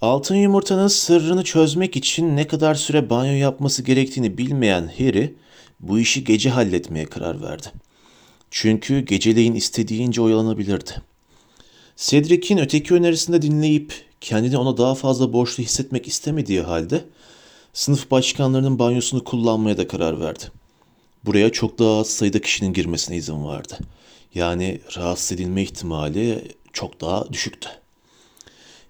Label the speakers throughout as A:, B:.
A: Altın yumurtanın sırrını çözmek için ne kadar süre banyo yapması gerektiğini bilmeyen Harry bu işi gece halletmeye karar verdi. Çünkü geceleyin istediğince oyalanabilirdi. Cedric'in öteki önerisinde dinleyip kendini ona daha fazla borçlu hissetmek istemediği halde sınıf başkanlarının banyosunu kullanmaya da karar verdi. Buraya çok daha az sayıda kişinin girmesine izin vardı. Yani rahatsız edilme ihtimali çok daha düşüktü.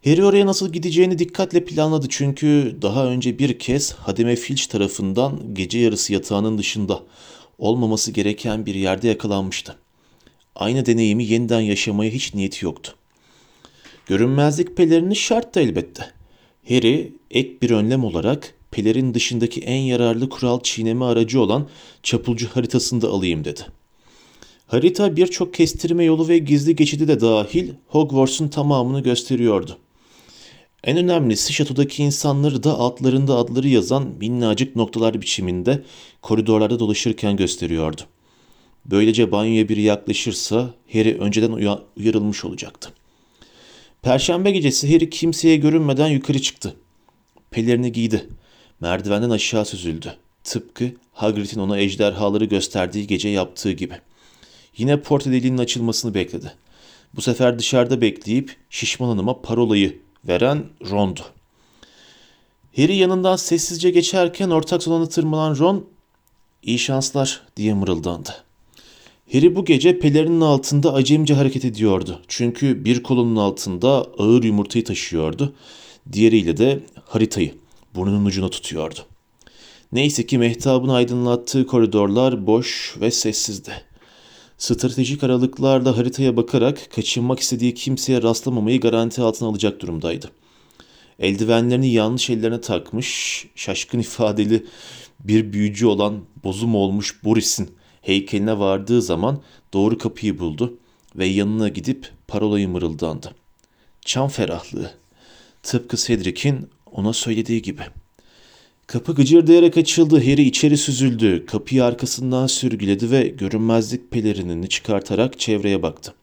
A: Harry oraya nasıl gideceğini dikkatle planladı çünkü daha önce bir kez Hademe Filch tarafından gece yarısı yatağının dışında olmaması gereken bir yerde yakalanmıştı. Aynı deneyimi yeniden yaşamaya hiç niyeti yoktu. Görünmezlik pelerini şarttı elbette. Harry ek bir önlem olarak pelerin dışındaki en yararlı kural çiğneme aracı olan çapulcu haritasını da alayım dedi. Harita birçok kestirme yolu ve gizli geçidi de dahil Hogwarts'un tamamını gösteriyordu. En önemlisi şatodaki insanları da altlarında adları yazan minnacık noktalar biçiminde koridorlarda dolaşırken gösteriyordu. Böylece banyoya biri yaklaşırsa Harry önceden uyarılmış olacaktı. Perşembe gecesi Harry kimseye görünmeden yukarı çıktı. Pelerini giydi. Merdivenden aşağı süzüldü. Tıpkı Hagrid'in ona ejderhaları gösterdiği gece yaptığı gibi. Yine porta deliğinin açılmasını bekledi. Bu sefer dışarıda bekleyip şişman hanıma parolayı veren Ron'du. Harry yanından sessizce geçerken ortak salona tırmanan Ron, iyi şanslar diye mırıldandı. Harry bu gece pelerinin altında acemce hareket ediyordu. Çünkü bir kolunun altında ağır yumurtayı taşıyordu. Diğeriyle de haritayı burnunun ucuna tutuyordu. Neyse ki mehtabın aydınlattığı koridorlar boş ve sessizdi. Stratejik aralıklarla haritaya bakarak kaçınmak istediği kimseye rastlamamayı garanti altına alacak durumdaydı. Eldivenlerini yanlış ellerine takmış, şaşkın ifadeli bir büyücü olan bozum olmuş Boris'in heykeline vardığı zaman doğru kapıyı buldu ve yanına gidip parolayı mırıldandı. Çam ferahlığı. Tıpkı Cedric'in ona söylediği gibi. Kapı gıcırdayarak açıldı. Harry içeri süzüldü. Kapıyı arkasından sürgüledi ve görünmezlik pelerinini çıkartarak çevreye baktı.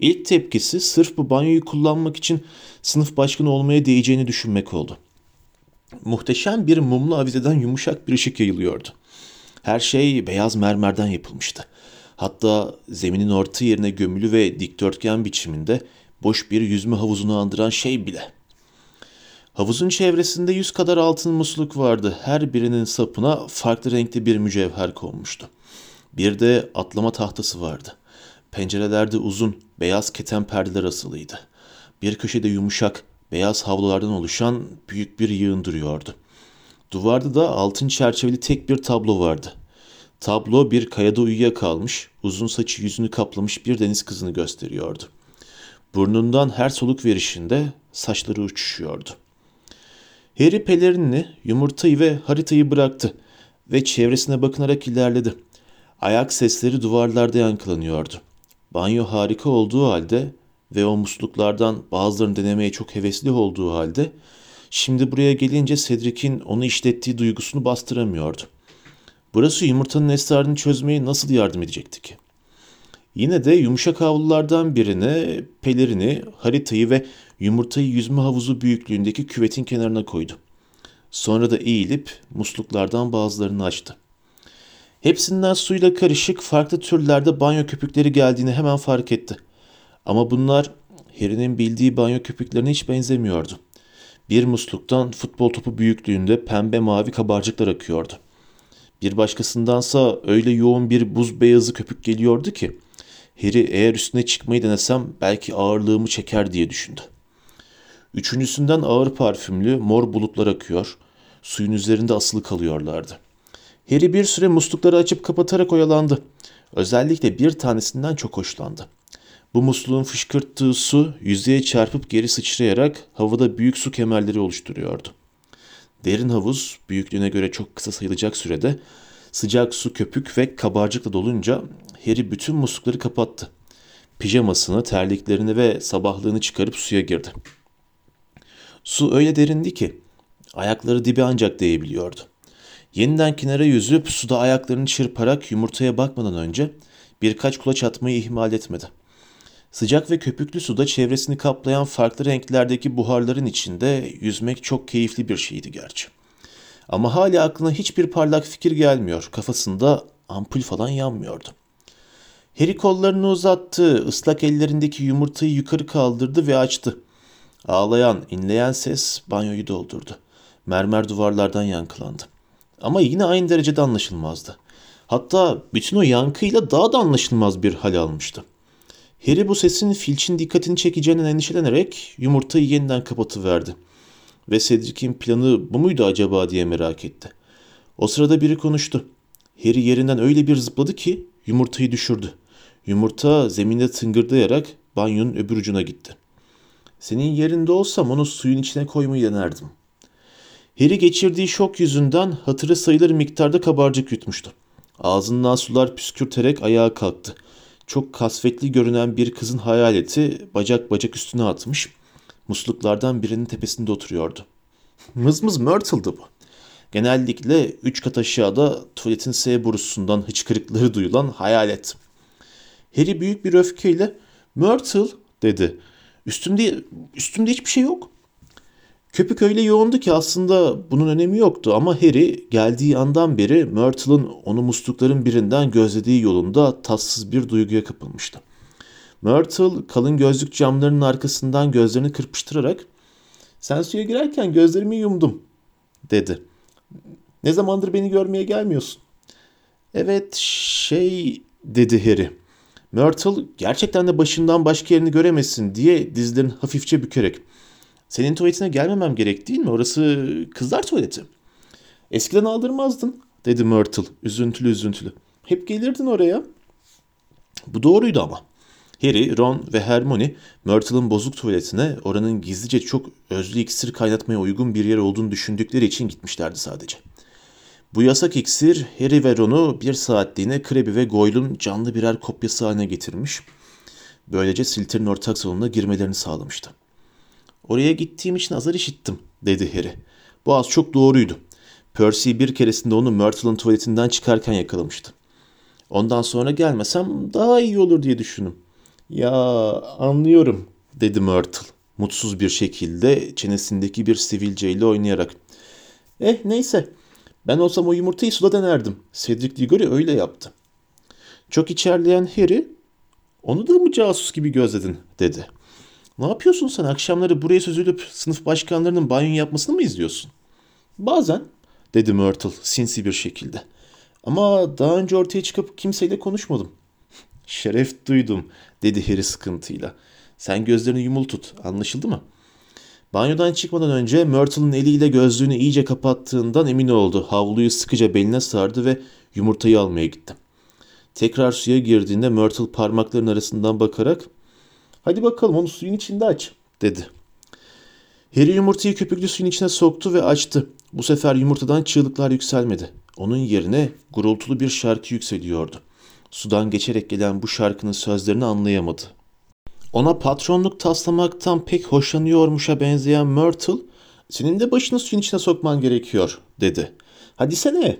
A: İlk tepkisi sırf bu banyoyu kullanmak için sınıf başkanı olmaya değeceğini düşünmek oldu. Muhteşem bir mumlu avizeden yumuşak bir ışık yayılıyordu. Her şey beyaz mermerden yapılmıştı. Hatta zeminin orta yerine gömülü ve dikdörtgen biçiminde boş bir yüzme havuzunu andıran şey bile. Havuzun çevresinde yüz kadar altın musluk vardı. Her birinin sapına farklı renkli bir mücevher konmuştu. Bir de atlama tahtası vardı. Pencerelerde uzun, beyaz keten perdeler asılıydı. Bir köşede yumuşak, beyaz havlulardan oluşan büyük bir yığın duruyordu. Duvarda da altın çerçeveli tek bir tablo vardı. Tablo bir kayada uyuyakalmış, uzun saçı yüzünü kaplamış bir deniz kızını gösteriyordu. Burnundan her soluk verişinde saçları uçuşuyordu. Harry pelerinini, yumurtayı ve haritayı bıraktı ve çevresine bakınarak ilerledi. Ayak sesleri duvarlarda yankılanıyordu. Banyo harika olduğu halde ve o musluklardan bazılarını denemeye çok hevesli olduğu halde şimdi buraya gelince Cedric'in onu işlettiği duygusunu bastıramıyordu. Burası yumurtanın esrarını çözmeye nasıl yardım edecekti ki? Yine de yumuşak havlulardan birine pelerini, haritayı ve yumurtayı yüzme havuzu büyüklüğündeki küvetin kenarına koydu. Sonra da eğilip musluklardan bazılarını açtı. Hepsinden suyla karışık farklı türlerde banyo köpükleri geldiğini hemen fark etti. Ama bunlar Harry'nin bildiği banyo köpüklerine hiç benzemiyordu. Bir musluktan futbol topu büyüklüğünde pembe mavi kabarcıklar akıyordu. Bir başkasındansa öyle yoğun bir buz beyazı köpük geliyordu ki Harry eğer üstüne çıkmayı denesem belki ağırlığımı çeker diye düşündü. Üçüncüsünden ağır parfümlü mor bulutlar akıyor, suyun üzerinde asılı kalıyorlardı. Harry bir süre muslukları açıp kapatarak oyalandı. Özellikle bir tanesinden çok hoşlandı. Bu musluğun fışkırttığı su yüzeye çarpıp geri sıçrayarak havada büyük su kemerleri oluşturuyordu. Derin havuz büyüklüğüne göre çok kısa sayılacak sürede sıcak su köpük ve kabarcıkla dolunca Harry bütün muslukları kapattı. Pijamasını, terliklerini ve sabahlığını çıkarıp suya girdi. Su öyle derindi ki ayakları dibe ancak değebiliyordu. Yeniden kenara yüzüp suda ayaklarını çırparak yumurtaya bakmadan önce birkaç kulaç atmayı ihmal etmedi. Sıcak ve köpüklü suda çevresini kaplayan farklı renklerdeki buharların içinde yüzmek çok keyifli bir şeydi gerçi. Ama hala aklına hiçbir parlak fikir gelmiyor. Kafasında ampul falan yanmıyordu. Harry kollarını uzattı, ıslak ellerindeki yumurtayı yukarı kaldırdı ve açtı. Ağlayan, inleyen ses banyoyu doldurdu. Mermer duvarlardan yankılandı. Ama yine aynı derecede anlaşılmazdı. Hatta bütün o yankıyla daha da anlaşılmaz bir hal almıştı. Harry bu sesin Filch'in dikkatini çekeceğinden endişelenerek yumurtayı yeniden kapatıverdi. Ve Cedric'in planı bu muydu acaba diye merak etti. O sırada biri konuştu. Harry yerinden öyle bir zıpladı ki yumurtayı düşürdü. Yumurta zeminde tıngırdayarak banyonun öbür ucuna gitti. Senin yerinde olsam onu suyun içine koymayı denerdim. Harry geçirdiği şok yüzünden hatırı sayılır miktarda kabarcık yutmuştu. Ağzından sular püskürterek ayağa kalktı. Çok kasvetli görünen bir kızın hayaleti bacak bacak üstüne atmış. Musluklardan birinin tepesinde oturuyordu. Mızmız Myrtle'dı bu. Genellikle üç kat aşağıda tuvaletin S borusundan hıçkırıkları duyulan hayalet. Harry büyük bir öfkeyle Myrtle dedi. Üstümde, üstümde hiçbir şey yok. Köpük öyle yoğundu ki aslında bunun önemi yoktu ama Harry geldiği andan beri Myrtle'ın onu muslukların birinden gözlediği yolunda tatsız bir duyguya kapılmıştı. Myrtle kalın gözlük camlarının arkasından gözlerini kırpıştırarak ''Sen suya girerken gözlerimi yumdum.'' dedi. ''Ne zamandır beni görmeye gelmiyorsun?'' ''Evet şey'' dedi Harry. Myrtle gerçekten de başından başka yerini göremesin diye dizlerini hafifçe bükerek senin tuvaletine gelmemem gerek değil mi? Orası kızlar tuvaleti. Eskiden aldırmazdın dedi Myrtle üzüntülü üzüntülü. Hep gelirdin oraya. Bu doğruydu ama. Harry, Ron ve Hermione Myrtle'ın bozuk tuvaletine oranın gizlice çok özlü iksir kaynatmaya uygun bir yer olduğunu düşündükleri için gitmişlerdi sadece. Bu yasak iksir Harry ve Ron'u bir saatliğine Krebi ve Goyle'un canlı birer kopyası haline getirmiş. Böylece Silter'in ortak salonuna girmelerini sağlamıştı. Oraya gittiğim için azar işittim dedi Harry. Bu az çok doğruydu. Percy bir keresinde onu Myrtle'ın tuvaletinden çıkarken yakalamıştı. Ondan sonra gelmesem daha iyi olur diye düşündüm. Ya anlıyorum dedi Myrtle mutsuz bir şekilde çenesindeki bir sivilceyle oynayarak. Eh neyse ben olsam o yumurtayı suda denerdim. Cedric Diggory öyle yaptı. Çok içerleyen Harry onu da mı casus gibi gözledin dedi. Ne yapıyorsun sen akşamları buraya süzülüp sınıf başkanlarının banyo yapmasını mı izliyorsun? Bazen dedi Myrtle sinsi bir şekilde. Ama daha önce ortaya çıkıp kimseyle konuşmadım. Şeref duydum dedi Harry sıkıntıyla. Sen gözlerini yumul tut anlaşıldı mı? Banyodan çıkmadan önce Myrtle'ın eliyle gözlüğünü iyice kapattığından emin oldu. Havluyu sıkıca beline sardı ve yumurtayı almaya gitti. Tekrar suya girdiğinde Myrtle parmaklarının arasından bakarak Hadi bakalım onu suyun içinde aç dedi. Harry yumurtayı köpüklü suyun içine soktu ve açtı. Bu sefer yumurtadan çığlıklar yükselmedi. Onun yerine gurultulu bir şarkı yükseliyordu. Sudan geçerek gelen bu şarkının sözlerini anlayamadı. Ona patronluk taslamaktan pek hoşlanıyormuşa benzeyen Myrtle, senin de başını suyun içine sokman gerekiyor, dedi. Hadi sene.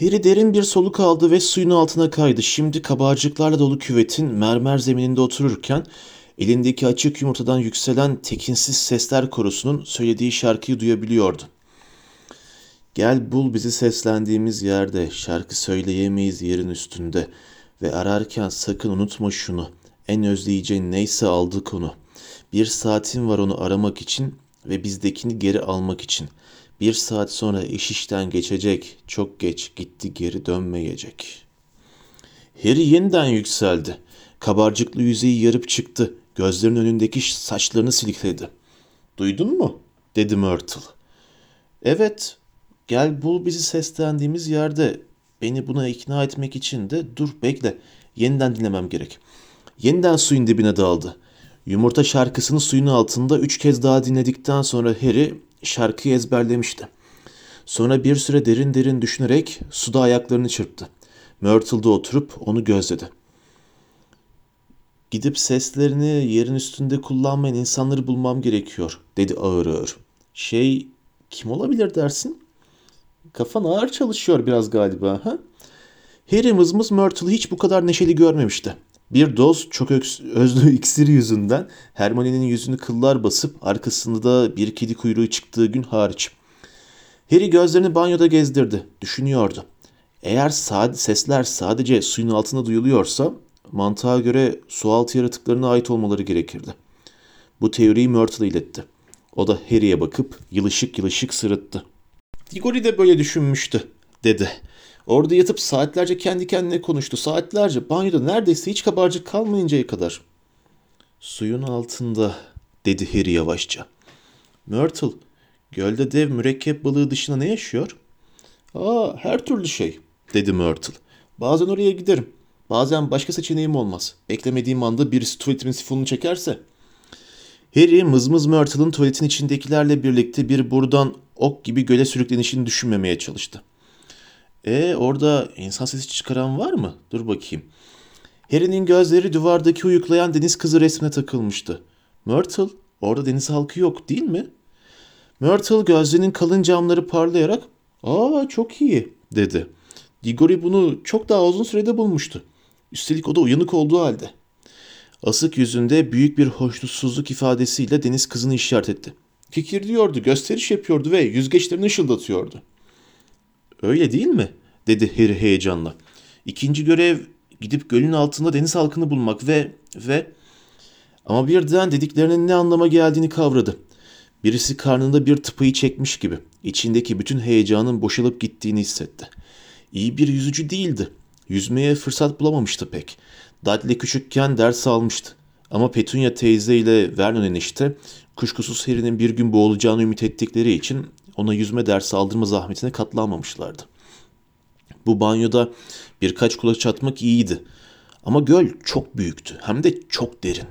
A: Harry derin bir soluk aldı ve suyun altına kaydı. Şimdi kabarcıklarla dolu küvetin mermer zemininde otururken elindeki açık yumurtadan yükselen tekinsiz sesler korusunun söylediği şarkıyı duyabiliyordu. Gel bul bizi seslendiğimiz yerde, şarkı söyleyemeyiz yerin üstünde ve ararken sakın unutma şunu. En özleyeceğin neyse aldık onu. Bir saatin var onu aramak için ve bizdekini geri almak için. Bir saat sonra iş işten geçecek, çok geç gitti geri dönmeyecek. Harry yeniden yükseldi. Kabarcıklı yüzeyi yarıp çıktı. Gözlerinin önündeki saçlarını silikledi. Duydun mu? dedi Myrtle. Evet, gel bul bizi seslendiğimiz yerde. Beni buna ikna etmek için de dur bekle. Yeniden dinlemem gerek. Yeniden suyun dibine daldı. Yumurta şarkısını suyun altında üç kez daha dinledikten sonra Harry şarkıyı ezberlemişti. Sonra bir süre derin derin düşünerek suda ayaklarını çırptı. Myrtle'da oturup onu gözledi. Gidip seslerini yerin üstünde kullanmayan insanları bulmam gerekiyor, dedi ağır ağır. Şey, kim olabilir dersin? Kafan ağır çalışıyor biraz galiba, ha? Harry mızmız Myrtle'ı hiç bu kadar neşeli görmemişti. Bir doz çok özlü iksiri yüzünden Hermione'nin yüzünü kıllar basıp arkasında da bir kedi kuyruğu çıktığı gün hariç. Harry gözlerini banyoda gezdirdi. Düşünüyordu. Eğer sad sesler sadece suyun altında duyuluyorsa mantığa göre sualtı yaratıklarına ait olmaları gerekirdi. Bu teoriyi Myrtle iletti. O da Harry'e bakıp yılışık yılışık sırıttı. Diggory de böyle düşünmüştü, dedi. Orada yatıp saatlerce kendi kendine konuştu. Saatlerce banyoda neredeyse hiç kabarcık kalmayıncaya kadar. Suyun altında, dedi Harry yavaşça. Myrtle, gölde dev mürekkep balığı dışında ne yaşıyor? Aa, her türlü şey, dedi Myrtle. Bazen oraya giderim. Bazen başka seçeneğim olmaz. Beklemediğim anda birisi tuvaletimin sifonunu çekerse. Harry mızmız Myrtle'ın tuvaletin içindekilerle birlikte bir buradan ok gibi göle sürüklenişini düşünmemeye çalıştı. E orada insan sesi çıkaran var mı? Dur bakayım. Harry'nin gözleri duvardaki uyuklayan deniz kızı resmine takılmıştı. Myrtle, orada deniz halkı yok değil mi? Myrtle gözlerinin kalın camları parlayarak ''Aa çok iyi'' dedi. Diggory bunu çok daha uzun sürede bulmuştu. Üstelik o da uyanık olduğu halde. Asık yüzünde büyük bir hoşnutsuzluk ifadesiyle deniz kızını işaret etti. Kikirdiyordu, gösteriş yapıyordu ve yüzgeçlerini ışıldatıyordu. Öyle değil mi? dedi Harry heyecanla. İkinci görev gidip gölün altında deniz halkını bulmak ve ve ama birden dediklerinin ne anlama geldiğini kavradı. Birisi karnında bir tıpayı çekmiş gibi içindeki bütün heyecanın boşalıp gittiğini hissetti. İyi bir yüzücü değildi. Yüzmeye fırsat bulamamıştı pek. Dudley küçükken ders almıştı. Ama Petunia teyze ile Vernon enişte kuşkusuz Harry'nin bir gün boğulacağını ümit ettikleri için ona yüzme dersi aldırma zahmetine katlanmamışlardı. Bu banyoda birkaç kulaç atmak iyiydi. Ama göl çok büyüktü hem de çok derin.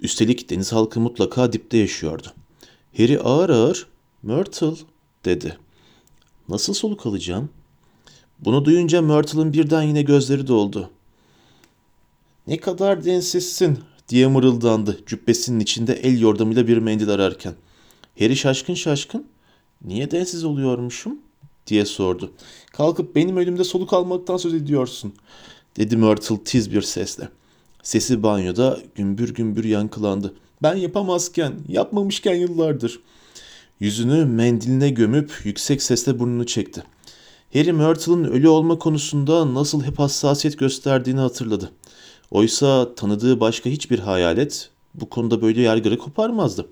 A: Üstelik deniz halkı mutlaka dipte yaşıyordu. Harry ağır ağır Myrtle dedi. Nasıl soluk alacağım? Bunu duyunca Myrtle'ın birden yine gözleri doldu. Ne kadar densizsin diye mırıldandı cübbesinin içinde el yordamıyla bir mendil ararken. Harry şaşkın şaşkın niye densiz oluyormuşum diye sordu. Kalkıp benim önümde soluk almaktan söz ediyorsun dedi Myrtle tiz bir sesle. Sesi banyoda gümbür gümbür yankılandı. Ben yapamazken, yapmamışken yıllardır. Yüzünü mendiline gömüp yüksek sesle burnunu çekti. Harry Myrtle'ın ölü olma konusunda nasıl hep hassasiyet gösterdiğini hatırladı. Oysa tanıdığı başka hiçbir hayalet bu konuda böyle yargıra koparmazdı.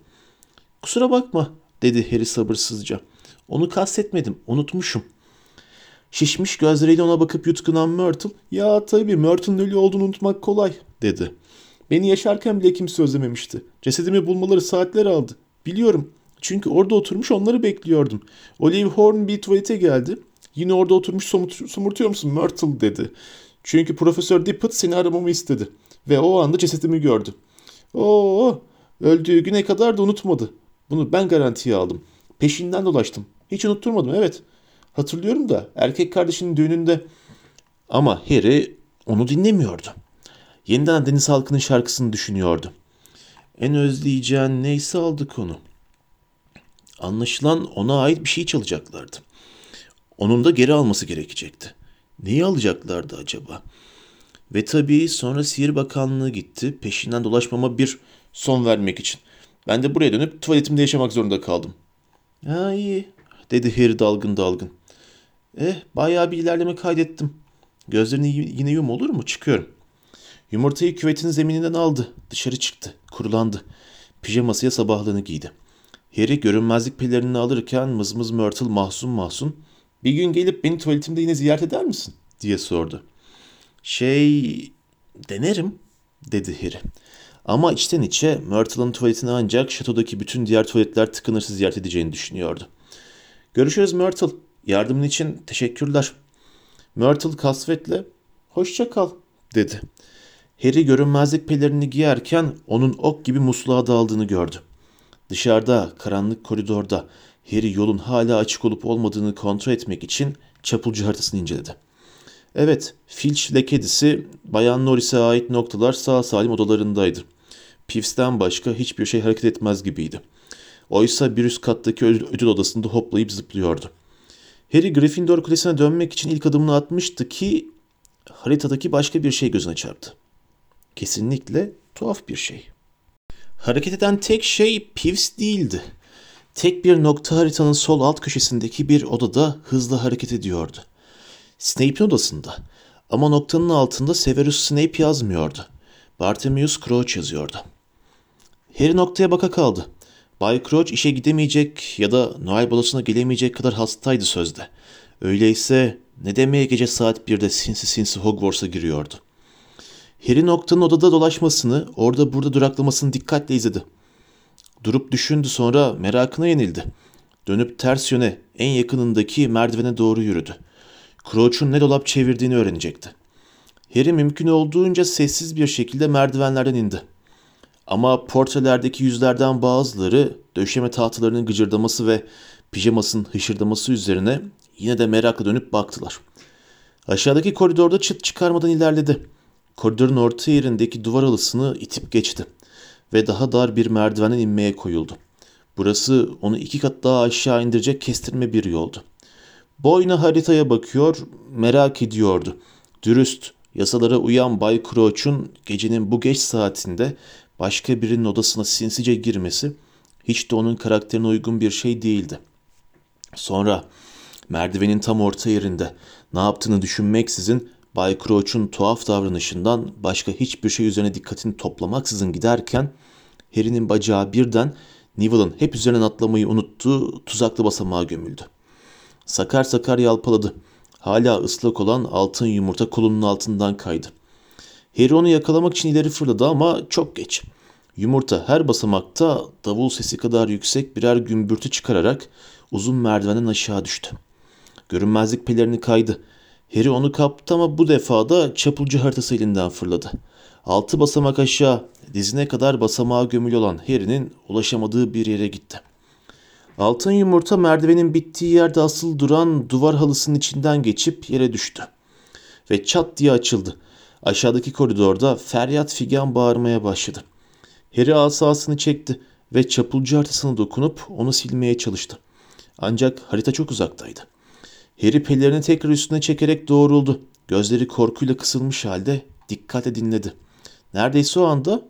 A: Kusura bakma dedi Harry sabırsızca. Onu kastetmedim, unutmuşum. Şişmiş gözleriyle ona bakıp yutkunan Myrtle, ya tabii Myrtle'ın ölü olduğunu unutmak kolay dedi. Beni yaşarken bile kimse özlememişti. Cesedimi bulmaları saatler aldı. Biliyorum. Çünkü orada oturmuş onları bekliyordum. Olive Horn bir tuvalete geldi. Yine orada oturmuş somut, somurtuyor musun Myrtle dedi. Çünkü Profesör Dippet seni aramamı istedi. Ve o anda cesedimi gördü. Oo, öldüğü güne kadar da unutmadı. Bunu ben garantiye aldım. Peşinden dolaştım. Hiç unutturmadım evet. Hatırlıyorum da erkek kardeşinin düğününde. Ama Harry onu dinlemiyordu. Yeniden Deniz Halkı'nın şarkısını düşünüyordu. En özleyeceğin neyse aldık onu. Anlaşılan ona ait bir şey çalacaklardı. Onun da geri alması gerekecekti. Neyi alacaklardı acaba? Ve tabii sonra Sihir Bakanlığı gitti peşinden dolaşmama bir son vermek için. Ben de buraya dönüp tuvaletimde yaşamak zorunda kaldım. Ha iyi dedi Harry dalgın dalgın. Eh bayağı bir ilerleme kaydettim. Gözlerini yine yum olur mu? Çıkıyorum. Yumurtayı küvetin zemininden aldı. Dışarı çıktı. Kurulandı. Pijamasıya sabahlığını giydi. Harry görünmezlik pelerini alırken mızmız Myrtle mahzun mahzun bir gün gelip beni tuvaletimde yine ziyaret eder misin? diye sordu. Şey denerim dedi Harry. Ama içten içe Myrtle'ın tuvaletini ancak şatodaki bütün diğer tuvaletler tıkınırsa ziyaret edeceğini düşünüyordu. Görüşürüz Myrtle. Yardımın için teşekkürler. Myrtle kasvetle hoşça kal dedi. Harry görünmezlik pelerini giyerken onun ok gibi musluğa daldığını gördü. Dışarıda, karanlık koridorda Harry yolun hala açık olup olmadığını kontrol etmek için çapulcu haritasını inceledi. Evet, Filch ile kedisi Bayan Norris'e ait noktalar sağ salim odalarındaydı. Pivs'ten başka hiçbir şey hareket etmez gibiydi. Oysa bir üst kattaki ödül odasında hoplayıp zıplıyordu. Harry Gryffindor Kulesi'ne dönmek için ilk adımını atmıştı ki haritadaki başka bir şey gözüne çarptı. Kesinlikle tuhaf bir şey. Hareket eden tek şey Peeves değildi. Tek bir nokta haritanın sol alt köşesindeki bir odada hızla hareket ediyordu. Snape'in odasında. Ama noktanın altında Severus Snape yazmıyordu. Bartemius Crouch yazıyordu. Harry noktaya baka kaldı. Bay Crouch işe gidemeyecek ya da Noel balosuna gelemeyecek kadar hastaydı sözde. Öyleyse ne demeye gece saat 1'de sinsi sinsi Hogwarts'a giriyordu. Harry noktanın odada dolaşmasını, orada burada duraklamasını dikkatle izledi. Durup düşündü sonra merakına yenildi. Dönüp ters yöne en yakınındaki merdivene doğru yürüdü. Crouch'un ne dolap çevirdiğini öğrenecekti. Harry mümkün olduğunca sessiz bir şekilde merdivenlerden indi. Ama portrelerdeki yüzlerden bazıları döşeme tahtalarının gıcırdaması ve pijamasının hışırdaması üzerine yine de merakla dönüp baktılar. Aşağıdaki koridorda çıt çıkarmadan ilerledi. Koridorun orta yerindeki duvar halısını itip geçti ve daha dar bir merdivenden inmeye koyuldu. Burası onu iki kat daha aşağı indirecek kestirme bir yoldu. Boyuna haritaya bakıyor, merak ediyordu. Dürüst, yasalara uyan Bay Crouch'un gecenin bu geç saatinde başka birinin odasına sinsice girmesi hiç de onun karakterine uygun bir şey değildi. Sonra merdivenin tam orta yerinde ne yaptığını düşünmeksizin Bay Crouch'un tuhaf davranışından başka hiçbir şey üzerine dikkatini toplamaksızın giderken Harry'nin bacağı birden Neville'ın hep üzerinden atlamayı unuttuğu tuzaklı basamağa gömüldü. Sakar sakar yalpaladı. Hala ıslak olan altın yumurta kolunun altından kaydı. Harry onu yakalamak için ileri fırladı ama çok geç. Yumurta her basamakta davul sesi kadar yüksek birer gümbürtü çıkararak uzun merdivenden aşağı düştü. Görünmezlik pelerini kaydı. Harry onu kaptı ama bu defa da çapulcu haritası elinden fırladı. Altı basamak aşağı, dizine kadar basamağa gömülü olan Harry'nin ulaşamadığı bir yere gitti. Altın yumurta merdivenin bittiği yerde asıl duran duvar halısının içinden geçip yere düştü. Ve çat diye açıldı. Aşağıdaki koridorda feryat figan bağırmaya başladı. Harry asasını çekti ve çapulcu haritasına dokunup onu silmeye çalıştı. Ancak harita çok uzaktaydı. Harry pelerini tekrar üstüne çekerek doğruldu. Gözleri korkuyla kısılmış halde dikkatle dinledi. Neredeyse o anda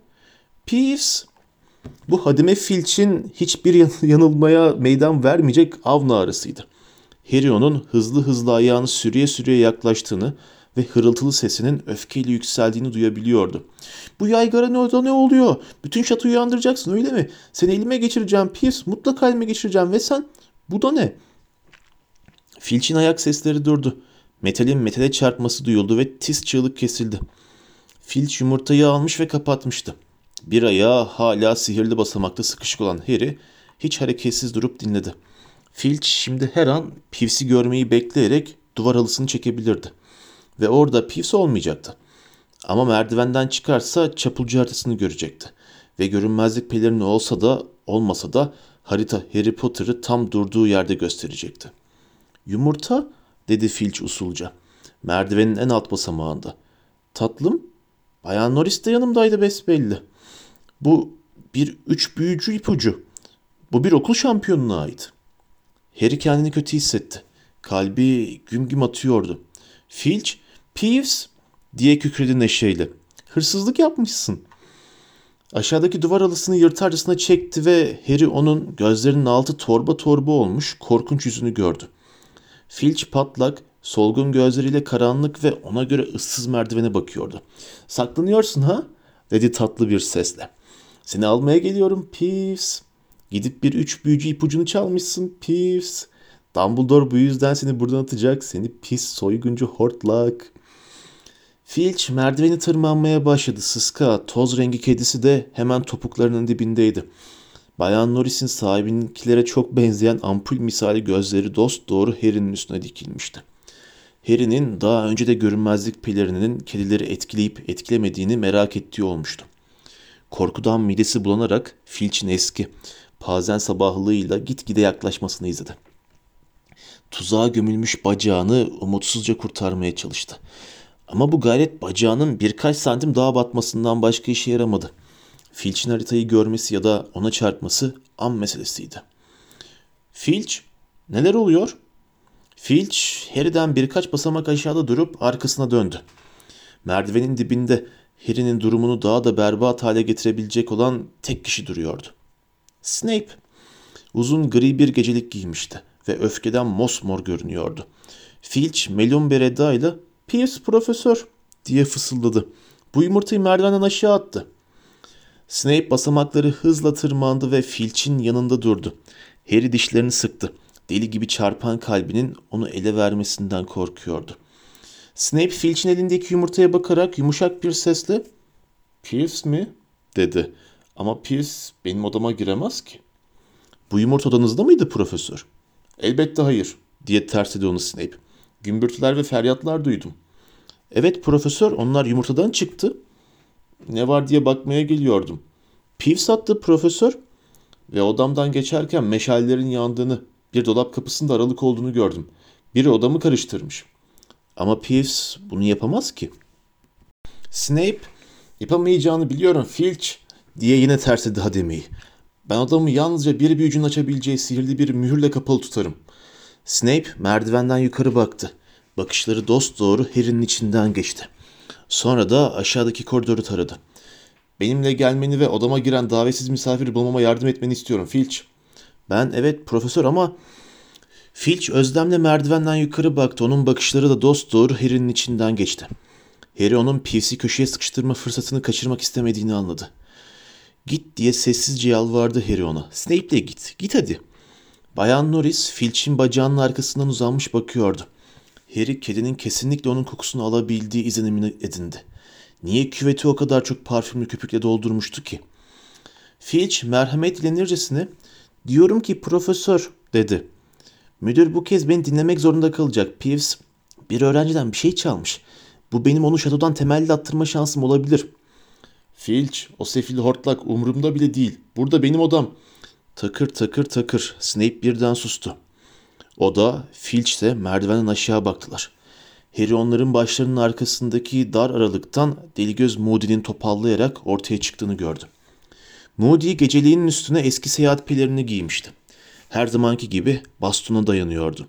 A: Peeves bu Hadime Filch'in hiçbir yanılmaya meydan vermeyecek av ağrısıydı. Harry onun hızlı hızlı ayağını sürüye sürüye yaklaştığını ve hırıltılı sesinin öfkeyle yükseldiğini duyabiliyordu. Bu yaygara ne oldu ne oluyor? Bütün şatoyu uyandıracaksın öyle mi? Seni elime geçireceğim Pierce. Mutlaka elime geçireceğim ve sen bu da ne? Filch'in ayak sesleri durdu. Metalin metale çarpması duyuldu ve tiz çığlık kesildi. Filch yumurtayı almış ve kapatmıştı. Bir ayağı hala sihirli basamakta sıkışık olan Harry hiç hareketsiz durup dinledi. Filch şimdi her an Pivs'i görmeyi bekleyerek duvar halısını çekebilirdi. Ve orada Pivs olmayacaktı. Ama merdivenden çıkarsa çapulcu haritasını görecekti. Ve görünmezlik pelerini olsa da olmasa da harita Harry Potter'ı tam durduğu yerde gösterecekti. Yumurta dedi Filch usulca. Merdivenin en alt basamağında. Tatlım, Bayan Norris de yanımdaydı besbelli. Bu bir üç büyücü ipucu. Bu bir okul şampiyonuna ait. Harry kendini kötü hissetti. Kalbi güm güm atıyordu. Filch, Peeves diye kükredi neşeyle. Hırsızlık yapmışsın. Aşağıdaki duvar halısını yırtarcasına çekti ve Harry onun gözlerinin altı torba torba olmuş korkunç yüzünü gördü. Filch patlak, solgun gözleriyle karanlık ve ona göre ıssız merdivene bakıyordu. Saklanıyorsun ha? dedi tatlı bir sesle. Seni almaya geliyorum Peeves. Gidip bir üç büyücü ipucunu çalmışsın Peeves. Dumbledore bu yüzden seni buradan atacak. Seni pis soyguncu hortlak. Filch merdiveni tırmanmaya başladı. Sıska, toz rengi kedisi de hemen topuklarının dibindeydi. Bayan Norris'in sahibininkilere çok benzeyen ampul misali gözleri dost doğru Harry'nin üstüne dikilmişti. Harry'nin daha önce de görünmezlik pelerininin kedileri etkileyip etkilemediğini merak ettiği olmuştu. Korkudan midesi bulanarak Filch'in eski, pazen sabahlığıyla gitgide yaklaşmasını izledi. Tuzağa gömülmüş bacağını umutsuzca kurtarmaya çalıştı. Ama bu gayret bacağının birkaç santim daha batmasından başka işe yaramadı. Filch'in haritayı görmesi ya da ona çarpması an meselesiydi. Filch, neler oluyor? Filch, Harry'den birkaç basamak aşağıda durup arkasına döndü. Merdivenin dibinde Harry'nin durumunu daha da berbat hale getirebilecek olan tek kişi duruyordu. Snape uzun gri bir gecelik giymişti ve öfkeden mosmor görünüyordu. Filch melon bir edayla Pierce profesör diye fısıldadı. Bu yumurtayı merdivenden aşağı attı. Snape basamakları hızla tırmandı ve Filch'in yanında durdu. Harry dişlerini sıktı. Deli gibi çarpan kalbinin onu ele vermesinden korkuyordu. Snape Filch'in elindeki yumurtaya bakarak yumuşak bir sesle ''Pierce mi?'' dedi. Ama Pierce benim odama giremez ki. ''Bu yumurta odanızda mıydı profesör?'' ''Elbette hayır.'' diye tersledi onu Snape. Gümbürtüler ve feryatlar duydum. ''Evet profesör onlar yumurtadan çıktı.'' Ne var diye bakmaya geliyordum. Piv sattı profesör ve odamdan geçerken meşallerin yandığını, bir dolap kapısında aralık olduğunu gördüm. Biri odamı karıştırmış. Ama Peeves bunu yapamaz ki. Snape, yapamayacağını biliyorum Filch diye yine tersledi Hademi'yi. Ben odamı yalnızca bir büyücünün açabileceği sihirli bir mühürle kapalı tutarım. Snape merdivenden yukarı baktı. Bakışları dost doğru Harry'nin içinden geçti. Sonra da aşağıdaki koridoru taradı. Benimle gelmeni ve odama giren davetsiz misafir bulmama yardım etmeni istiyorum Filch. Ben evet profesör ama... Filch özlemle merdivenden yukarı baktı. Onun bakışları da dost doğru Harry'nin içinden geçti. Harry onun Peeves'i köşeye sıkıştırma fırsatını kaçırmak istemediğini anladı. Git diye sessizce yalvardı Harry ona. Snape'le git, git hadi. Bayan Norris Filch'in bacağının arkasından uzanmış bakıyordu. Harry kedinin kesinlikle onun kokusunu alabildiği izlenimini edindi. Niye küveti o kadar çok parfümlü köpükle doldurmuştu ki? Filch merhamet dilenircesine diyorum ki profesör dedi. Müdür bu kez beni dinlemek zorunda kalacak. Peeves bir öğrenciden bir şey çalmış. Bu benim onu şatodan temelli attırma şansım olabilir. Filch o sefil hortlak umurumda bile değil. Burada benim odam. Takır takır takır. Snape birden sustu. O da Filch de merdivenden aşağı baktılar. Harry onların başlarının arkasındaki dar aralıktan deli göz Moody'nin topallayarak ortaya çıktığını gördü. Moody geceliğinin üstüne eski seyahat pelerini giymişti. Her zamanki gibi bastona dayanıyordu.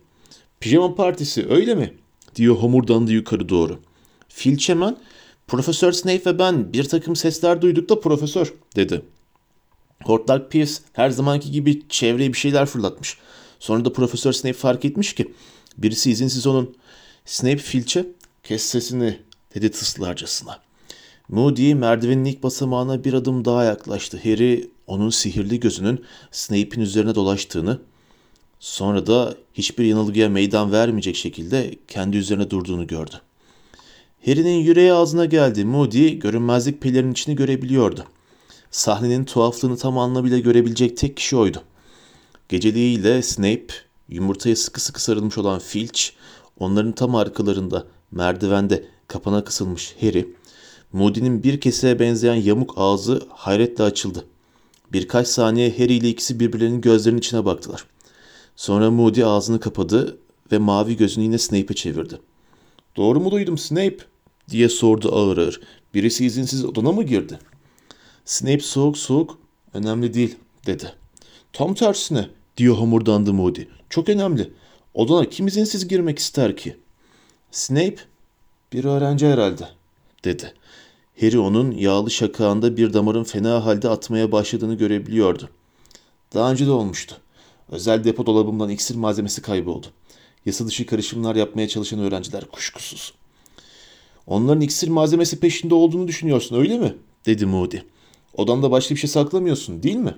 A: Pijama partisi öyle mi? diyor homurdandı yukarı doğru. Filch hemen Profesör Snape ve ben bir takım sesler duyduk da profesör dedi. Hortlak Pierce her zamanki gibi çevreye bir şeyler fırlatmış. Sonra da Profesör Snape fark etmiş ki birisi izinsiz onun Snape Filch'e kes sesini dedi tıslarcasına. Moody merdivenin ilk basamağına bir adım daha yaklaştı. Harry onun sihirli gözünün Snape'in üzerine dolaştığını, sonra da hiçbir yanılgıya meydan vermeyecek şekilde kendi üzerine durduğunu gördü. Harry'nin yüreği ağzına geldi. Moody görünmezlik pelerin içini görebiliyordu. Sahnenin tuhaflığını tam anlamıyla görebilecek tek kişi oydu. Geceliğiyle Snape, yumurtaya sıkı sıkı sarılmış olan Filch, onların tam arkalarında merdivende kapana kısılmış Harry, Moody'nin bir keseye benzeyen yamuk ağzı hayretle açıldı. Birkaç saniye Harry ile ikisi birbirlerinin gözlerinin içine baktılar. Sonra Moody ağzını kapadı ve mavi gözünü yine Snape'e çevirdi. ''Doğru mu duydum Snape?'' diye sordu ağır ağır. ''Birisi izinsiz odana mı girdi?'' Snape soğuk soğuk ''Önemli değil'' dedi. ''Tam tersine'' diyor homurdandı Moody. ''Çok önemli. Odana kim izinsiz girmek ister ki?'' Snape ''Bir öğrenci herhalde'' dedi. Harry onun yağlı şakağında bir damarın fena halde atmaya başladığını görebiliyordu. Daha önce de olmuştu. Özel depo dolabımdan iksir malzemesi kayboldu. Yasa dışı karışımlar yapmaya çalışan öğrenciler kuşkusuz. Onların iksir malzemesi peşinde olduğunu düşünüyorsun öyle mi? dedi Moody. Odanda başka bir şey saklamıyorsun değil mi?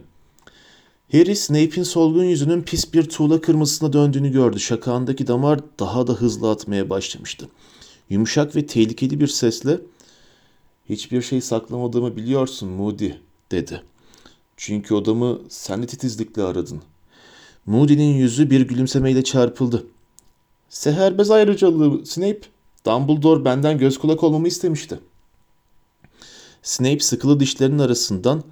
A: Harry Snape'in solgun yüzünün pis bir tuğla kırmızısına döndüğünü gördü. Şakağındaki damar daha da hızlı atmaya başlamıştı. Yumuşak ve tehlikeli bir sesle Hiçbir şey saklamadığımı biliyorsun Moody dedi. Çünkü odamı sen de titizlikle aradın. Moody'nin yüzü bir gülümsemeyle çarpıldı. Seherbez ayrıcalığı Snape. Dumbledore benden göz kulak olmamı istemişti. Snape sıkılı dişlerinin arasından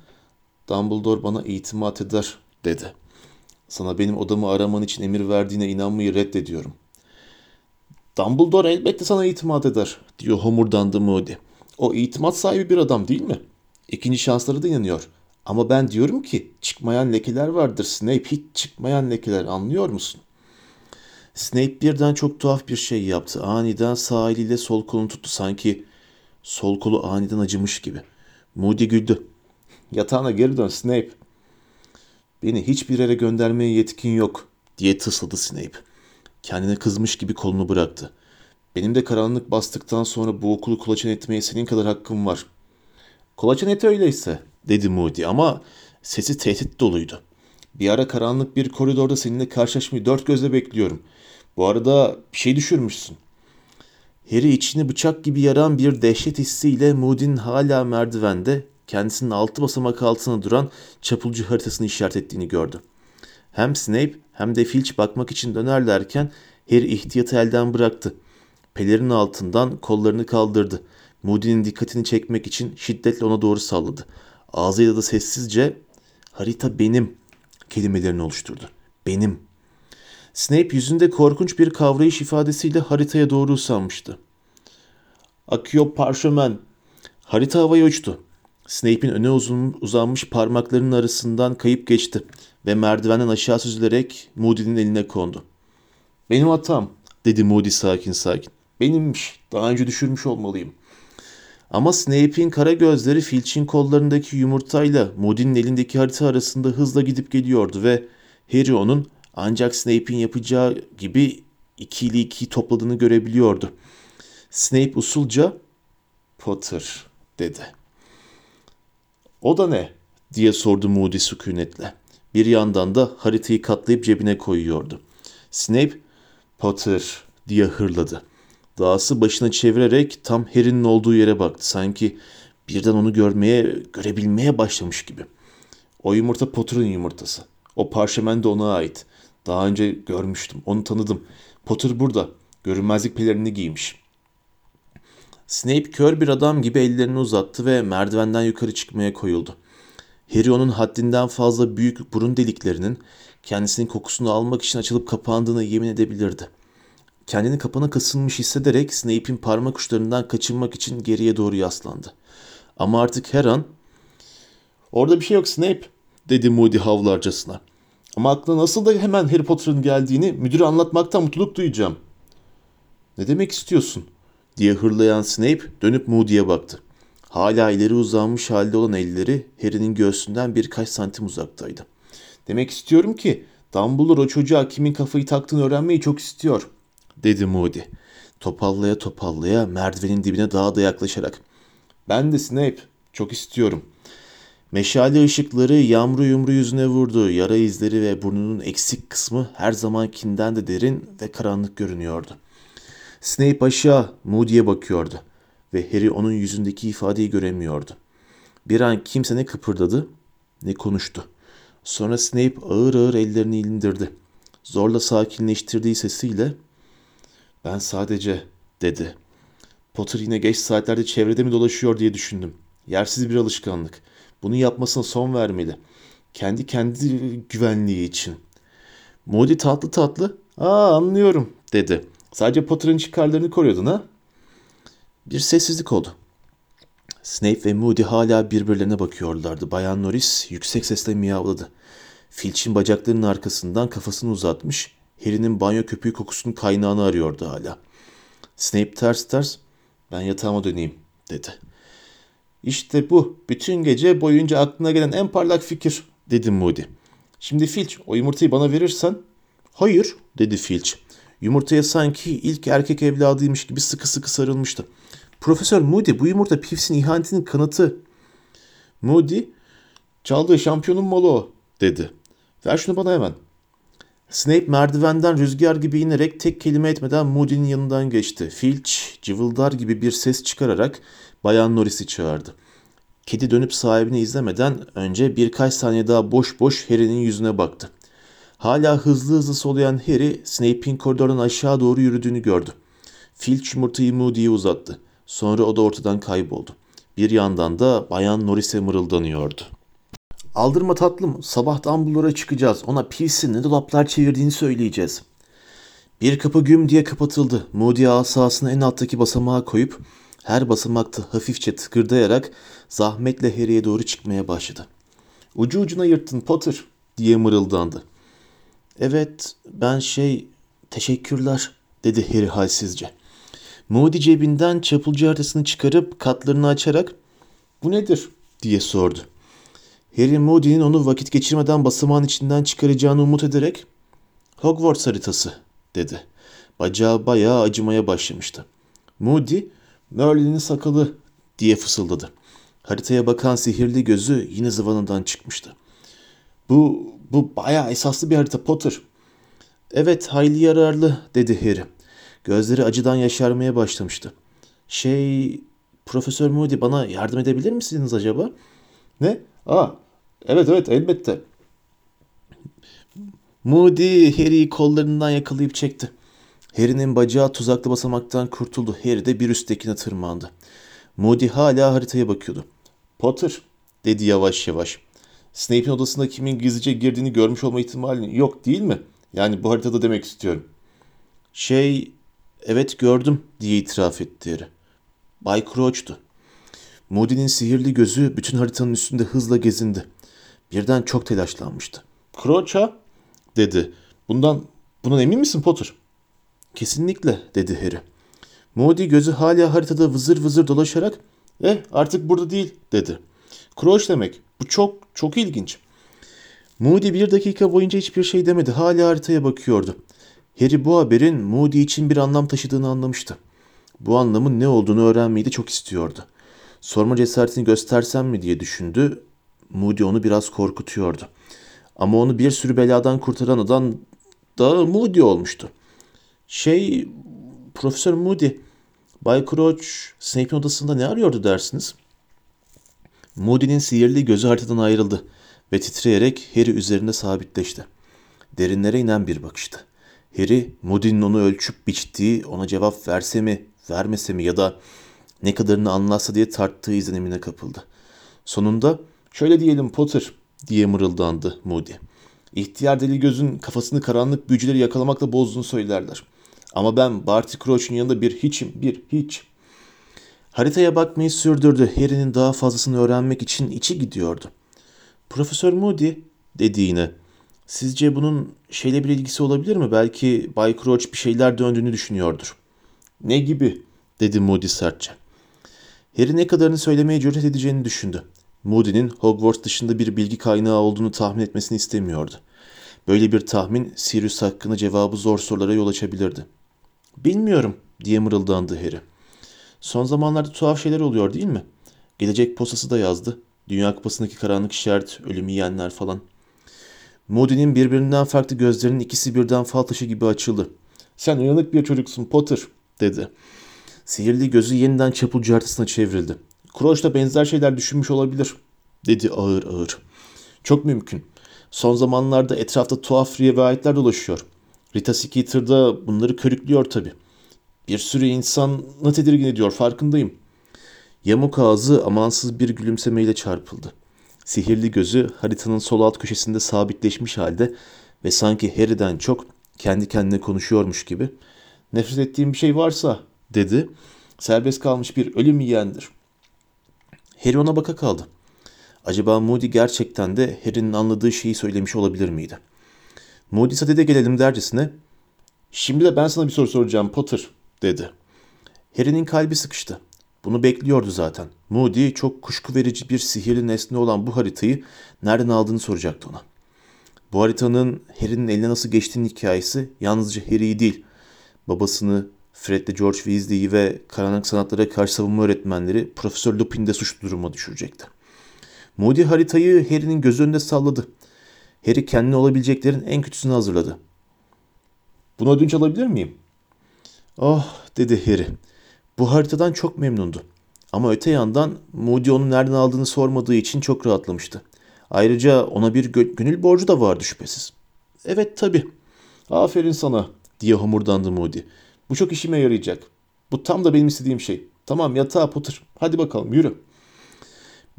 A: Dumbledore bana itimat eder dedi. Sana benim odamı araman için emir verdiğine inanmayı reddediyorum. Dumbledore elbette sana itimat eder diyor homurdandı Moody. O itimat sahibi bir adam değil mi? İkinci şansları da inanıyor. Ama ben diyorum ki çıkmayan lekeler vardır Snape hiç çıkmayan lekeler anlıyor musun? Snape birden çok tuhaf bir şey yaptı. Aniden sağ eliyle sol kolunu tuttu sanki Sol kolu aniden acımış gibi. Moody güldü. Yatağına geri dön Snape. Beni hiçbir yere göndermeye yetkin yok diye tısladı Snape. Kendine kızmış gibi kolunu bıraktı. Benim de karanlık bastıktan sonra bu okulu kolaçan etmeye senin kadar hakkım var. Kolaçan et öyleyse dedi Moody ama sesi tehdit doluydu. Bir ara karanlık bir koridorda seninle karşılaşmayı dört gözle bekliyorum. Bu arada bir şey düşürmüşsün. Harry içini bıçak gibi yaran bir dehşet hissiyle Moody'nin hala merdivende kendisinin altı basamak altına duran çapulcu haritasını işaret ettiğini gördü. Hem Snape hem de Filch bakmak için dönerlerken Harry ihtiyatı elden bıraktı. Pelerin altından kollarını kaldırdı. Moody'nin dikkatini çekmek için şiddetle ona doğru salladı. Ağzıyla da sessizce harita benim kelimelerini oluşturdu. Benim. Snape yüzünde korkunç bir kavrayış ifadesiyle haritaya doğru usanmıştı. Akıyor parşömen. Harita havaya uçtu. Snape'in öne uzun, uzanmış parmaklarının arasından kayıp geçti ve merdivenden aşağı süzülerek Moody'nin eline kondu. Benim hatam, dedi Moody sakin sakin. Benimmiş, daha önce düşürmüş olmalıyım. Ama Snape'in kara gözleri Filch'in kollarındaki yumurtayla Moody'nin elindeki harita arasında hızla gidip geliyordu ve Harry onun ancak Snape'in yapacağı gibi ikili ikiyi topladığını görebiliyordu. Snape usulca Potter dedi. O da ne? diye sordu Moody sükunetle. Bir yandan da haritayı katlayıp cebine koyuyordu. Snape, Potter diye hırladı. Dağısı başına çevirerek tam Harry'nin olduğu yere baktı. Sanki birden onu görmeye, görebilmeye başlamış gibi. O yumurta Potter'ın yumurtası. O parşömen de ona ait. Daha önce görmüştüm, onu tanıdım. Potter burada. Görünmezlik pelerini giymiş. Snape kör bir adam gibi ellerini uzattı ve merdivenden yukarı çıkmaya koyuldu. Harry onun haddinden fazla büyük burun deliklerinin kendisinin kokusunu almak için açılıp kapandığını yemin edebilirdi. Kendini kapana kasılmış hissederek Snape'in parmak uçlarından kaçınmak için geriye doğru yaslandı. Ama artık her an ''Orada bir şey yok Snape'' dedi Moody havlarcasına. Ama aklına nasıl da hemen Harry Potter'ın geldiğini müdüre anlatmaktan mutluluk duyacağım. Ne demek istiyorsun? diye hırlayan Snape dönüp Moody'ye baktı. Hala ileri uzanmış halde olan elleri Harry'nin göğsünden birkaç santim uzaktaydı. Demek istiyorum ki Dumbledore o çocuğa kimin kafayı taktığını öğrenmeyi çok istiyor, dedi Moody. Topallaya topallaya merdivenin dibine daha da yaklaşarak. Ben de Snape, çok istiyorum. Meşale ışıkları yamru yumru yüzüne vurdu. Yara izleri ve burnunun eksik kısmı her zamankinden de derin ve karanlık görünüyordu. Snape aşağı Moody'ye bakıyordu ve Harry onun yüzündeki ifadeyi göremiyordu. Bir an kimse ne kıpırdadı ne konuştu. Sonra Snape ağır ağır ellerini indirdi. Zorla sakinleştirdiği sesiyle ben sadece dedi. Potter yine geç saatlerde çevrede mi dolaşıyor diye düşündüm. Yersiz bir alışkanlık. Bunu yapmasına son vermeli. Kendi kendi güvenliği için. Moody tatlı tatlı, ''Aa anlıyorum.'' dedi. ''Sadece Potter'ın çıkarlarını koruyordun ha?'' Bir sessizlik oldu. Snape ve Moody hala birbirlerine bakıyorlardı. Bayan Norris yüksek sesle miyavladı. Filch'in bacaklarının arkasından kafasını uzatmış, Harry'nin banyo köpüğü kokusunun kaynağını arıyordu hala. Snape ters ters, ben yatağıma döneyim, dedi. İşte bu, bütün gece boyunca aklına gelen en parlak fikir, dedi Moody. Şimdi Filch, o yumurtayı bana verirsen... Hayır, dedi Filch. Yumurtaya sanki ilk erkek evladıymış gibi sıkı sıkı sarılmıştı. Profesör Moody bu yumurta Pivs'in ihanetinin kanıtı. Moody, çaldığı şampiyonun malı o, dedi. Ver şunu bana hemen. Snape merdivenden rüzgar gibi inerek tek kelime etmeden Moody'nin yanından geçti. Filch cıvıldar gibi bir ses çıkararak Bayan Norris'i çağırdı. Kedi dönüp sahibini izlemeden önce birkaç saniye daha boş boş Harry'nin yüzüne baktı. Hala hızlı hızlı soluyan Harry, Snape'in koridordan aşağı doğru yürüdüğünü gördü. Filch yumurtayı Moody'ye uzattı. Sonra o da ortadan kayboldu. Bir yandan da Bayan Norris'e mırıldanıyordu. Aldırma tatlım, sabah Dumbledore'a çıkacağız. Ona Pierce'in ne dolaplar çevirdiğini söyleyeceğiz. Bir kapı güm diye kapatıldı. Moody asasını en alttaki basamağa koyup her basamakta hafifçe tıkırdayarak zahmetle Harry'e doğru çıkmaya başladı. Ucu ucuna yırttın Potter diye mırıldandı. Evet ben şey teşekkürler dedi Harry halsizce. Moody cebinden çapulcu haritasını çıkarıp katlarını açarak ''Bu nedir?'' diye sordu. Harry Moody'nin onu vakit geçirmeden basamağın içinden çıkaracağını umut ederek ''Hogwarts haritası'' dedi. Bacağı bayağı acımaya başlamıştı. Moody, Merlin'in sakalı diye fısıldadı. Haritaya bakan sihirli gözü yine zıvanından çıkmıştı. Bu, bu bayağı esaslı bir harita Potter. Evet hayli yararlı dedi Harry. Gözleri acıdan yaşarmaya başlamıştı. Şey, Profesör Moody bana yardım edebilir misiniz acaba? Ne? Aa, evet evet elbette. Moody Harry'i kollarından yakalayıp çekti. Harry'nin bacağı tuzaklı basamaktan kurtuldu. Harry de bir üsttekine tırmandı. Moody hala haritaya bakıyordu. Potter dedi yavaş yavaş. Snape'in odasında kimin gizlice girdiğini görmüş olma ihtimali yok değil mi? Yani bu haritada demek istiyorum. Şey, evet gördüm diye itiraf etti Harry. Bay Crouch'tu. Moody'nin sihirli gözü bütün haritanın üstünde hızla gezindi. Birden çok telaşlanmıştı. Ha? dedi. Bundan, bundan emin misin Potter? Kesinlikle dedi Harry. Moody gözü hala haritada vızır vızır dolaşarak eh artık burada değil dedi. Crouch demek. Bu çok çok ilginç. Moody bir dakika boyunca hiçbir şey demedi. Hala haritaya bakıyordu. Harry bu haberin Moody için bir anlam taşıdığını anlamıştı. Bu anlamın ne olduğunu öğrenmeyi de çok istiyordu. Sorma cesaretini göstersem mi diye düşündü. Moody onu biraz korkutuyordu. Ama onu bir sürü beladan kurtaran adam da Moody olmuştu. Şey, Profesör Moody, Bay Crouch Snape'in odasında ne arıyordu dersiniz? Moody'nin sihirli gözü haritadan ayrıldı ve titreyerek Harry üzerinde sabitleşti. Derinlere inen bir bakıştı. Harry, Moody'nin onu ölçüp biçtiği, ona cevap verse mi, vermese mi ya da ne kadarını anlatsa diye tarttığı izlenimine kapıldı. Sonunda, şöyle diyelim Potter diye mırıldandı Moody. İhtiyar deli gözün kafasını karanlık büyücüleri yakalamakla bozduğunu söylerler. Ama ben Barty Crouch'un yanında bir hiçim, bir hiç. Haritaya bakmayı sürdürdü. Harry'nin daha fazlasını öğrenmek için içi gidiyordu. Profesör Moody dedi yine. Sizce bunun şeyle bir ilgisi olabilir mi? Belki Bay Crouch bir şeyler döndüğünü düşünüyordur. Ne gibi? dedi Moody sertçe. Harry ne kadarını söylemeye cüret edeceğini düşündü. Moody'nin Hogwarts dışında bir bilgi kaynağı olduğunu tahmin etmesini istemiyordu. Böyle bir tahmin Sirius hakkında cevabı zor sorulara yol açabilirdi. Bilmiyorum diye mırıldandı Harry. Son zamanlarda tuhaf şeyler oluyor değil mi? Gelecek posası da yazdı. Dünya kupasındaki karanlık işaret, ölümü yiyenler falan. Moody'nin birbirinden farklı gözlerinin ikisi birden fal taşı gibi açıldı. Sen uyanık bir çocuksun Potter dedi. Sihirli gözü yeniden çapulcu haritasına çevrildi. Crouch da benzer şeyler düşünmüş olabilir dedi ağır ağır. Çok mümkün. Son zamanlarda etrafta tuhaf rivayetler dolaşıyor. Rita Skeeter da bunları körüklüyor tabii. Bir sürü insanı tedirgin ediyor farkındayım. Yamuk ağzı amansız bir gülümsemeyle çarpıldı. Sihirli gözü haritanın sol alt köşesinde sabitleşmiş halde ve sanki Harry'den çok kendi kendine konuşuyormuş gibi nefret ettiğim bir şey varsa dedi. Serbest kalmış bir ölüm yiyendir. Harry ona baka kaldı. Acaba Moody gerçekten de Harry'nin anladığı şeyi söylemiş olabilir miydi? Moody sadede gelelim dercesine Şimdi de ben sana bir soru soracağım Potter dedi. Harry'nin kalbi sıkıştı. Bunu bekliyordu zaten. Moody çok kuşku verici bir sihirli nesne olan bu haritayı nereden aldığını soracaktı ona. Bu haritanın Harry'nin eline nasıl geçtiğinin hikayesi yalnızca Harry'i değil, babasını, Fred de George Weasley'i ve karanlık sanatlara karşı savunma öğretmenleri Profesör Lupin'i de suçlu duruma düşürecekti. Moody haritayı Harry'nin göz önünde salladı. Harry kendine olabileceklerin en kötüsünü hazırladı. Bunu ödünç alabilir miyim? Oh dedi Harry. Bu haritadan çok memnundu. Ama öte yandan Moody onu nereden aldığını sormadığı için çok rahatlamıştı. Ayrıca ona bir gö- gönül borcu da vardı şüphesiz. Evet tabii. Aferin sana diye homurdandı Moody. Bu çok işime yarayacak. Bu tam da benim istediğim şey. Tamam yatağa Potter. Hadi bakalım yürü.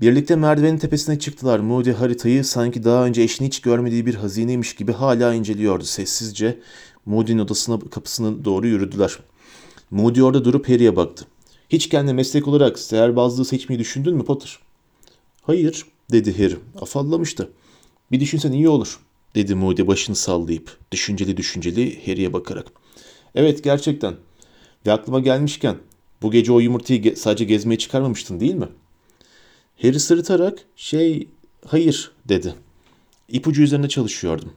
A: Birlikte merdivenin tepesine çıktılar. Moody haritayı sanki daha önce eşini hiç görmediği bir hazineymiş gibi hala inceliyordu. Sessizce Moody'nin odasına kapısına doğru yürüdüler. Moody orada durup Harry'e baktı. Hiç kendine meslek olarak seherbazlığı seçmeyi düşündün mü Potter? Hayır dedi Harry. Afallamıştı. Bir düşünsen iyi olur dedi Moody başını sallayıp düşünceli düşünceli Harry'e bakarak. Evet gerçekten. Ve aklıma gelmişken Bu gece o yumurtayı ge- sadece gezmeye çıkarmamıştın değil mi? Harry sırıtarak şey hayır dedi. İpucu üzerinde çalışıyordum.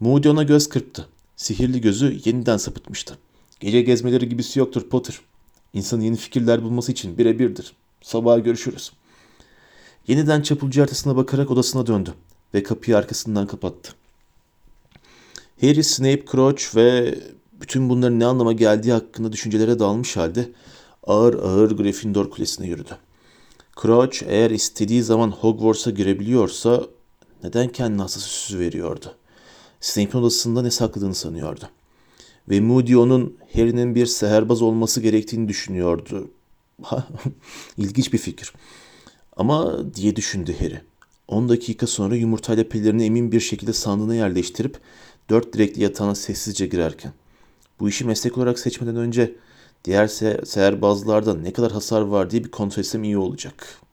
A: Moody ona göz kırptı. Sihirli gözü yeniden sapıtmıştı. Gece gezmeleri gibisi yoktur Potter. İnsanın yeni fikirler bulması için birebirdir. Sabaha görüşürüz. Yeniden çapulcu haritasına bakarak odasına döndü ve kapıyı arkasından kapattı. Harry, Snape, Crouch ve bütün bunların ne anlama geldiği hakkında düşüncelere dalmış halde ağır ağır Gryffindor kulesine yürüdü. Crouch eğer istediği zaman Hogwarts'a girebiliyorsa neden kendine hassas süsü veriyordu? Snape'in odasında ne sakladığını sanıyordu. Ve Moody onun Harry'nin bir seherbaz olması gerektiğini düşünüyordu. İlginç bir fikir. Ama diye düşündü Harry. 10 dakika sonra yumurtayla pillerini emin bir şekilde sandığına yerleştirip dört direkli yatağına sessizce girerken. Bu işi meslek olarak seçmeden önce diğer se- seherbazlarda ne kadar hasar var diye bir kontrol etsem iyi olacak.''